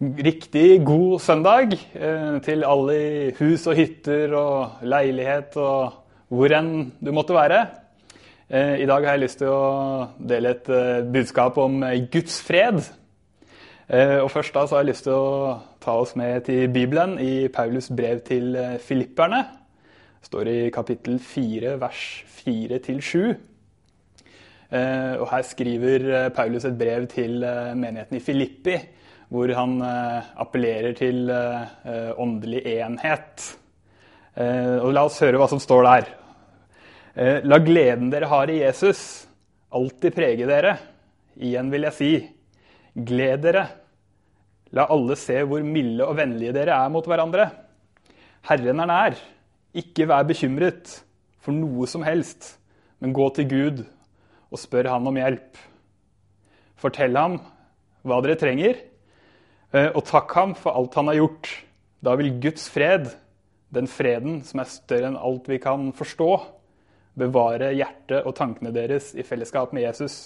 Riktig god søndag eh, til alle i hus og hytter og leilighet og hvor enn du måtte være. Eh, I dag har jeg lyst til å dele et eh, budskap om Guds fred. Og Først da så har jeg lyst til å ta oss med til Bibelen i Paulus brev til filipperne. Det står i kapittel 4, vers 4-7. Og Her skriver Paulus et brev til menigheten i Filippi hvor han eh, appellerer til eh, åndelig enhet. Eh, og La oss høre hva som står der. La gleden dere har i Jesus, alltid prege dere. Igjen vil jeg si, gled dere. La alle se hvor milde og vennlige dere er mot hverandre. Herren er nær. Ikke vær bekymret for noe som helst, men gå til Gud og spør Han om hjelp. Fortell ham hva dere trenger, og takk ham for alt han har gjort. Da vil Guds fred, den freden som er større enn alt vi kan forstå, bevare hjertet og tankene deres i fellesskap med Jesus.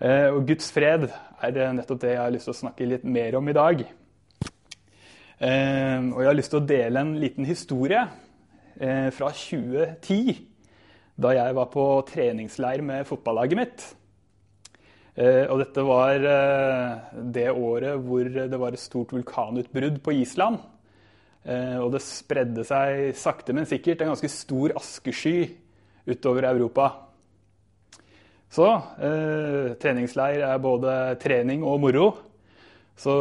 Eh, og Guds fred er nettopp det jeg har lyst til å snakke litt mer om i dag. Eh, og jeg har lyst til å dele en liten historie fra 2010, da jeg var på treningsleir med fotballaget mitt. Eh, og dette var eh, det året hvor det var et stort vulkanutbrudd på Island. Eh, og det spredde seg sakte, men sikkert en ganske stor askesky utover Europa. Så treningsleir er både trening og moro. Så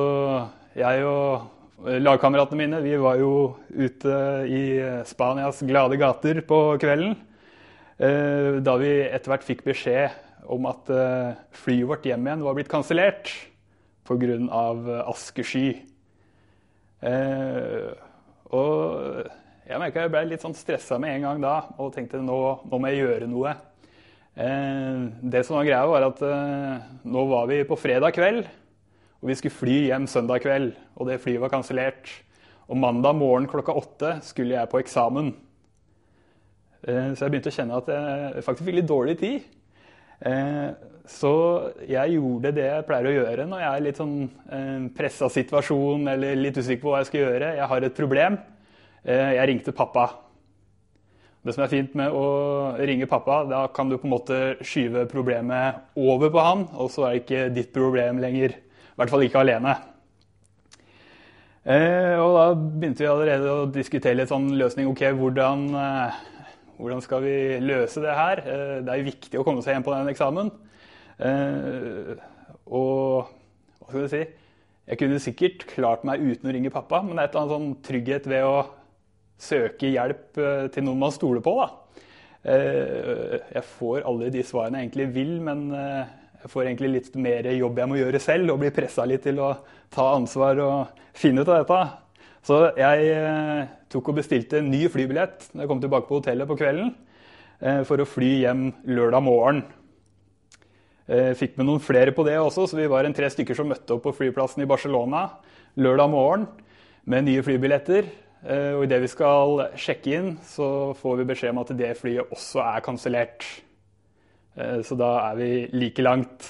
jeg og lagkameratene mine vi var jo ute i Spanias glade gater på kvelden. Da vi etter hvert fikk beskjed om at eh, flyet vårt hjem igjen var blitt kansellert pga. Eh, askesky. Eh, og jeg merka jeg ble litt sånn stressa med en gang da og tenkte nå, nå må jeg gjøre noe. Eh, det som var greia, var at eh, nå var vi på fredag kveld, og vi skulle fly hjem søndag kveld. Og det flyet var kansellert. Og mandag morgen klokka åtte skulle jeg på eksamen. Eh, så jeg begynte å kjenne at jeg faktisk fikk litt dårlig tid. Eh, så jeg gjorde det jeg pleier å gjøre når jeg er litt sånn eh, pressa situasjon eller litt usikker på hva jeg skal gjøre. Jeg har et problem. Eh, jeg ringte pappa. Det som er fint med å ringe pappa, da kan du på en måte skyve problemet over på han, og så er det ikke ditt problem lenger. I hvert fall ikke alene. og da begynte vi allerede å diskutere litt sånn løsning. Ok, hvordan hvordan skal vi løse det her? Eh, det er jo viktig å komme seg hjem på den eksamen. Eh, og hva skal jeg si? Jeg kunne sikkert klart meg uten å ringe pappa, men det er et eller annet sånn trygghet ved å søke hjelp eh, til noen man stoler på. Da. Jeg får alle de svarene jeg egentlig vil, men jeg får egentlig litt mer jobb jeg må gjøre selv, og blir pressa litt til å ta ansvar og finne ut av dette. Så jeg tok og bestilte en ny flybillett når jeg kom tilbake på hotellet på kvelden eh, for å fly hjem lørdag morgen. Eh, fikk med noen flere på det også, så vi var en tre stykker som møtte opp på flyplassen i Barcelona lørdag morgen med nye flybilletter. Og idet vi skal sjekke inn, så får vi beskjed om at det flyet også er kansellert. Så da er vi like langt.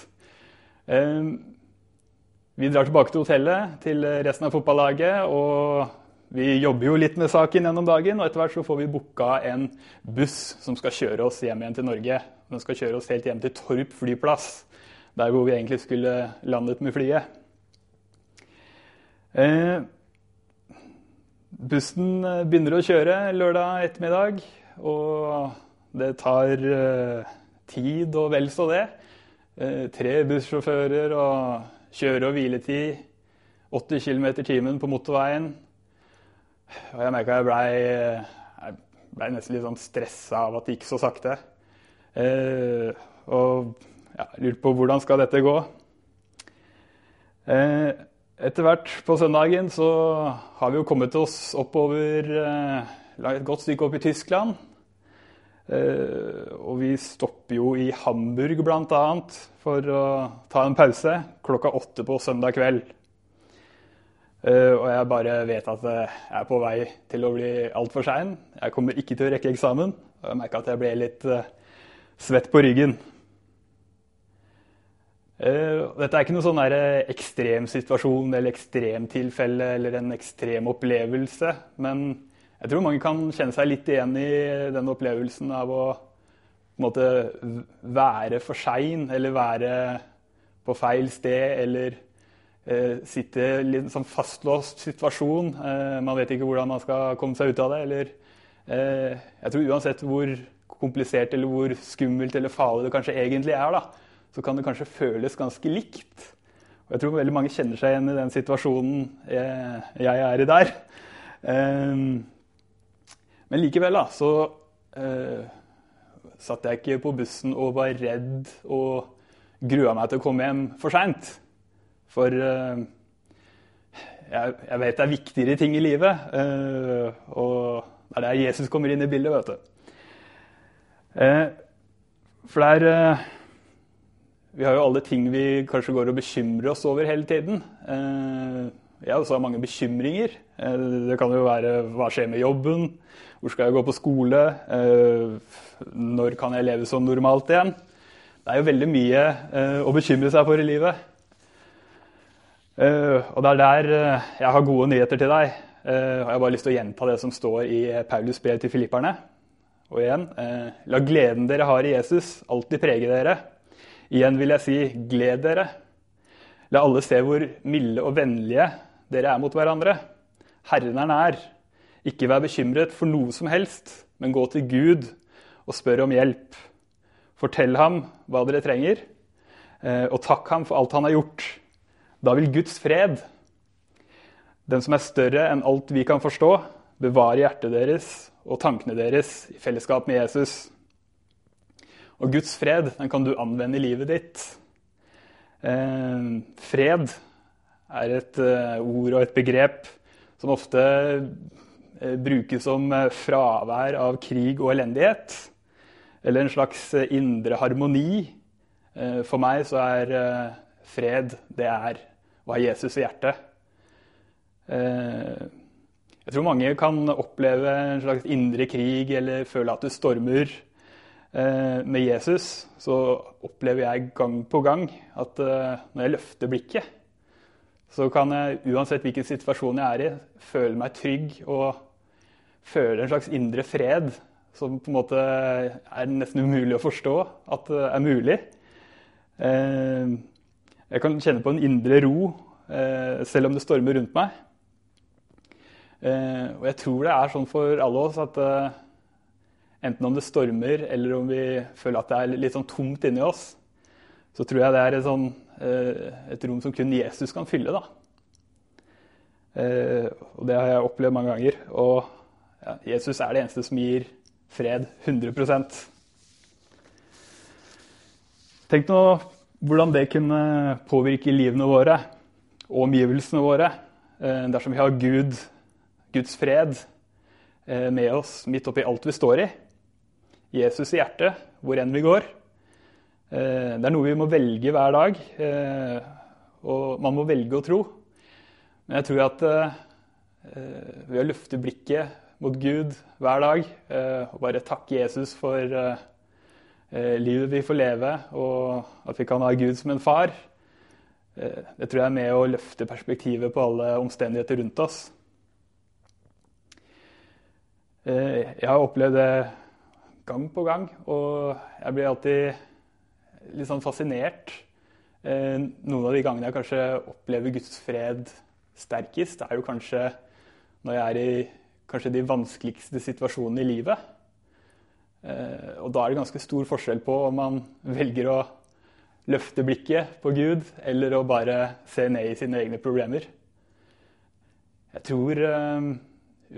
Vi drar tilbake til hotellet til resten av fotballaget. og Vi jobber jo litt med saken gjennom dagen, og etter hvert så får vi booka en buss som skal kjøre oss hjem igjen til Norge. Den skal kjøre oss helt hjem til Torp flyplass, der hvor vi egentlig skulle landet med flyet. Eh, bussen begynner å kjøre lørdag ettermiddag, og det tar eh, tid og vel så det. Eh, tre bussjåfører og Kjøre- og hviletid 80 km i timen på motorveien. Og jeg merka jeg blei ble nesten litt sånn stressa av at det gikk så sakte. Eh, og ja, lurte på hvordan skal dette gå. Eh, etter hvert på søndagen så har vi jo kommet oss oppover eh, et godt stykke opp i Tyskland. Eh, og vi stopper jo i Hamburg bl.a. for å ta en pause klokka åtte på søndag kveld. Eh, og jeg bare vet at jeg er på vei til å bli altfor sein. Jeg kommer ikke til å rekke eksamen. Og jeg merka at jeg ble litt svett på ryggen. Dette er ikke noen sånn ekstremsituasjon eller ekstremtilfelle eller en ekstrem opplevelse. Men jeg tror mange kan kjenne seg litt igjen i den opplevelsen av å måte, være for sein eller være på feil sted eller eh, sitte i en sånn fastlåst situasjon. Eh, man vet ikke hvordan man skal komme seg ut av det. Eller, eh, jeg tror uansett hvor komplisert eller hvor skummelt eller farlig det kanskje egentlig er, da, så kan det kanskje føles ganske likt. Og jeg tror veldig mange kjenner seg igjen i den situasjonen jeg, jeg er i der. Men likevel da, så uh, satt jeg ikke på bussen og var redd og grua meg til å komme hjem for seint. For uh, jeg, jeg, vet det er viktigere ting i livet. Uh, og det er der Jesus kommer inn i bildet, vet du. for det er Vi har jo alle ting vi kanskje går og bekymrer oss over hele tiden. jeg har også mange bekymringer. det kan jo være hva skjer med jobben? Hvor skal jeg gå på skole? Eh, når kan jeg leve som normalt igjen? Det er jo veldig mye eh, å bekymre seg for i livet. Eh, og det er der jeg har gode nyheter til deg. Og jeg har bare lyst til å gjenta det som står i Paulus brev til filipperne. Og igjen, la gleden dere har i Jesus, alltid prege dere. Igjen vil jeg si, gled dere. La alle se hvor milde og vennlige dere er mot hverandre. Herren er nær. Ikke vær bekymret for noe som helst, men gå til Gud og spør om hjelp. Fortell ham hva dere trenger, eh, og takk ham for alt han har gjort. Da vil Guds fred, den som er større enn alt vi kan forstå, bevare hjertet deres og tankene deres i fellesskap med Jesus. Og Guds fred den kan du anvende i livet ditt. Eh, fred er et eh, ord og et begrep som ofte Eh, brukes som eh, fravær av krig og elendighet. Eller en slags eh, indre harmoni. For meg så er fred det er å er Jesus i hjertet. Jeg tror mange kan oppleve en slags indre krig eller føle at det stormer. Med Jesus så opplever jeg gang på gang at når jeg løfter blikket, så kan jeg uansett hvilken situasjon jeg er i, føle meg trygg og føle en slags indre fred som på en måte er nesten umulig å forstå at det er mulig. Eh, jeg kan kjenne på en indre ro eh, selv om det stormer rundt meg. Eh, og jeg tror det er sånn for alle oss at enten om det stormer eller om vi føler at det er litt sånn tomt inni oss, så tror jeg det er et, sånn, et rom som kun Jesus kan fylle. da. Og det har jeg opplevd mange ganger. Og ja, Jesus er det eneste som gir fred 100% Tenk nå hvordan det kunne påvirke livene våre og omgivelsene våre eh, dersom vi har Gud, Guds fred eh, med oss midt oppi alt vi står i. Jesus i hjertet, hvor enn vi går. Eh, det er noe vi må velge hver dag, og man må velge å tro. Men jeg tror at ved å løfte blikket mot Gud hver dag. Og bare takke Jesus for livet vi får leve, og at vi kan ha Gud som en far. Det tror jeg er med å løfte perspektivet på alle omstendigheter rundt oss. Jeg har opplevd det gang på gang, og jeg blir alltid litt sånn fascinert. Noen av de gangene jeg kanskje opplever Guds fred sterkest, er jo kanskje når jeg er i kanskje de vanskeligste situasjonene i livet. Eh, og da er det ganske stor forskjell på om man velger å løfte blikket på Gud, eller å bare se ned i sine egne problemer. Jeg tror uh,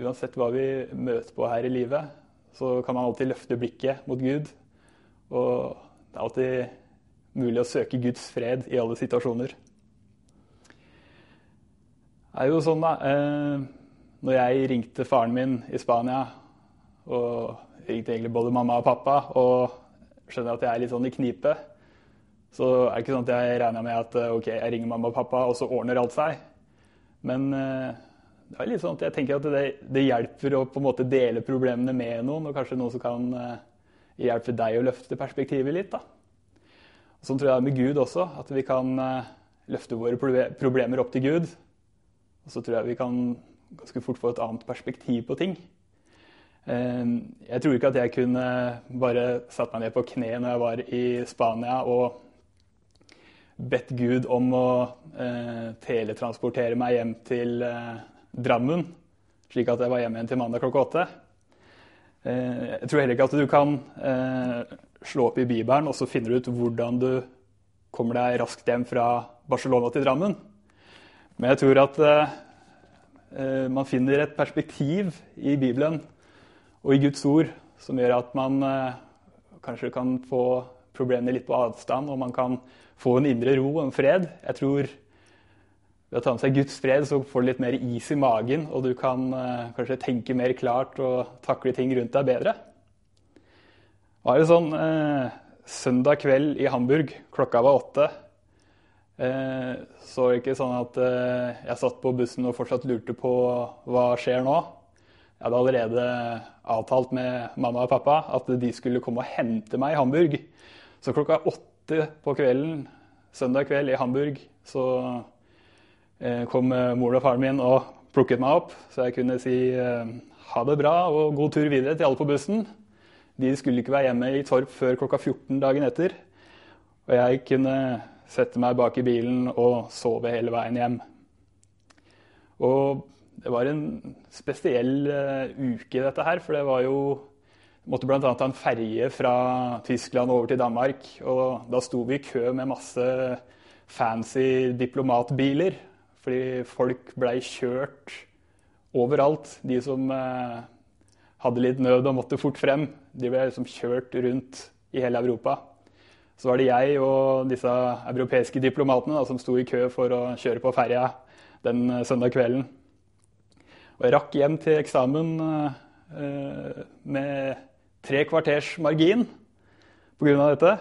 uansett hva vi møter på her i livet, så kan man alltid løfte blikket mot Gud. Og det er alltid mulig å søke Guds fred i alle situasjoner. Det er jo sånn, da. Eh, når jeg ringte faren min i Spania, og ringte egentlig både mamma og pappa, og skjønner at jeg er litt sånn i knipe, så er det ikke sånn at jeg regner med at ok, jeg ringer mamma og pappa, og så ordner alt seg. Men det er litt sånn at jeg tenker at det, det, hjelper å på en måte dele problemene med noen, og kanskje noen som kan hjelpe deg å løfte perspektivet litt. da. Sånn tror jeg det er med Gud også, at vi kan løfte våre problemer opp til Gud. Og så tror jeg vi kan ganske fort få et annet perspektiv på ting. Jeg tror ikke at jeg kunne bare satt meg ned på kne når jeg var i Spania og bedt Gud om å eh, teletransportere meg hjem til eh, Drammen, slik at jeg var hjemme igjen til mandag klokka åtte. Eh, jeg tror heller ikke at du kan slå opp i Bibelen og så finner du ut hvordan du kommer deg raskt hjem fra Barcelona til Drammen. Men jeg tror at eh, man finner et perspektiv i Bibelen og i Guds ord som gjør at man eh, kanskje kan få problemene litt på avstand, og man kan få en indre ro og en fred. Jeg tror ved å ta med seg Guds fred så får du litt mer is i magen, og du kan eh, kanskje tenke mer klart og takle ting rundt deg bedre. Det var jo sånn eh, søndag kveld i Hamburg, klokka var åtte. Eh, så ikke sånn at eh, jeg satt på bussen og fortsatt lurte på hva skjer nå. Jeg hadde allerede avtalt med mamma og pappa at de skulle komme og hente meg i Hamburg. Så klokka åtte på kvelden søndag kveld i Hamburg så eh, kom moren og faren min og plukket meg opp, så jeg kunne si ha det bra og god tur videre til alle på bussen. De skulle ikke være hjemme i Torp før klokka 14 dagen etter. Og jeg kunne sette meg bak i bilen og sove hele veien hjem. Og det var en spesiell uh, uke, dette her. For det var jo Måtte bl.a. ta en ferje fra Tyskland over til Danmark. Og da sto vi i kø med masse fancy diplomatbiler. Fordi folk blei kjørt overalt. De som uh, hadde litt nød og måtte fort frem, de ble liksom kjørt rundt i hele Europa. Så var det jeg og disse europeiske diplomatene da, som sto i kø for å kjøre på ferja den eh, søndag kvelden. Og jeg rakk hjem til eksamen uh, med tre kvarters margin pga. dette.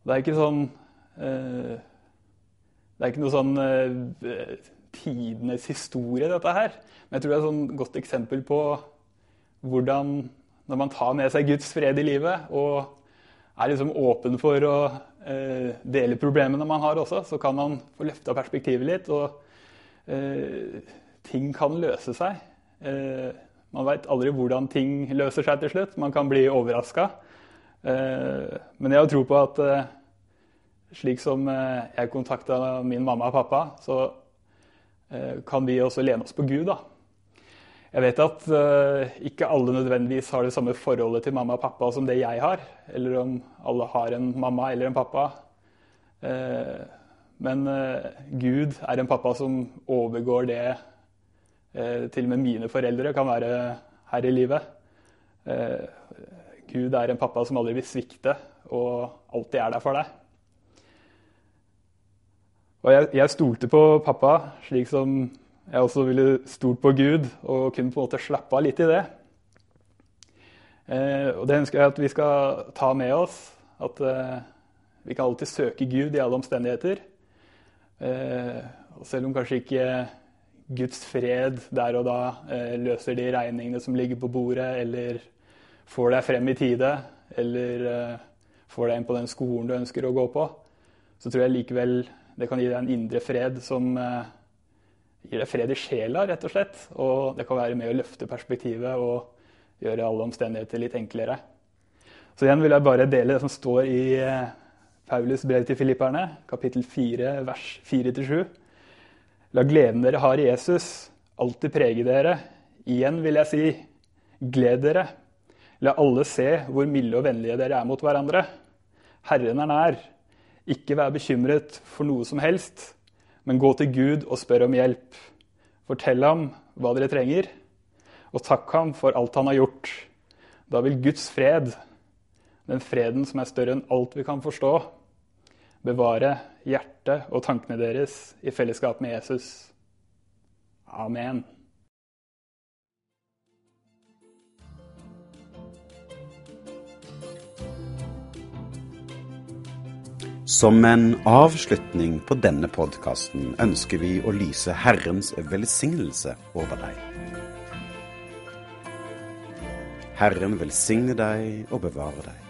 Det er ikke sånn uh, Det er ikke noe sånn uh, tidenes historie, dette her. Men jeg tror det er et sånn godt eksempel på hvordan når man tar med seg Guds fred i livet og er liksom åpen for å eh, dele problemene man har også, så kan man få løfta perspektivet litt, og eh, ting kan løse seg. Eh, man veit aldri hvordan ting løser seg til slutt. Man kan bli overraska. Eh, men jeg har tro på at eh, slik som eh, jeg kontakta min mamma og pappa, så kan vi også lene oss på Gud. da. Jeg vet at ikke alle nødvendigvis har det samme forholdet til mamma og pappa som det jeg har. Eller om alle har en mamma eller en pappa. Men uh, Gud er en pappa som overgår det til og med mine foreldre kan være her i livet. Gud er en pappa som aldri vil svikte og alltid er der for deg. Og jeg, jeg stolte på pappa, slik som jeg også ville stolt på Gud og kunne på en måte slappe av litt i det. Eh, og det ønsker jeg at vi skal ta med oss. At eh, vi kan alltid søke Gud i alle omstendigheter. Eh, og selv om kanskje ikke Guds fred der og da eh, løser de regningene som ligger på bordet, eller får deg frem i tide, eller eh, får deg inn på den skolen du ønsker å gå på, så tror jeg likevel det kan gi deg en indre fred som gir deg fred i sjela, rett og slett. Og det kan være med å løfte perspektivet og gjøre alle omstendigheter litt enklere. Så igjen vil jeg bare dele det som står i Paulus brev til filipperne, kapittel 4, vers 4-7. La gleden dere har i Jesus, alltid prege dere. Igjen vil jeg si, gled dere. La alle se hvor milde og vennlige dere er mot hverandre. Herren er nær. Ikke vær bekymret for noe som helst men gå til Gud og spør om hjelp. Fortell ham hva dere trenger, og takk ham for alt han har gjort. Da vil Guds fred, den freden som er større enn alt vi kan forstå, bevare hjertet og tankene deres i fellesskap med Jesus. Amen. Som en avslutning på denne podkasten ønsker vi å lyse Herrens velsignelse over deg. Herren velsigne deg og bevare deg.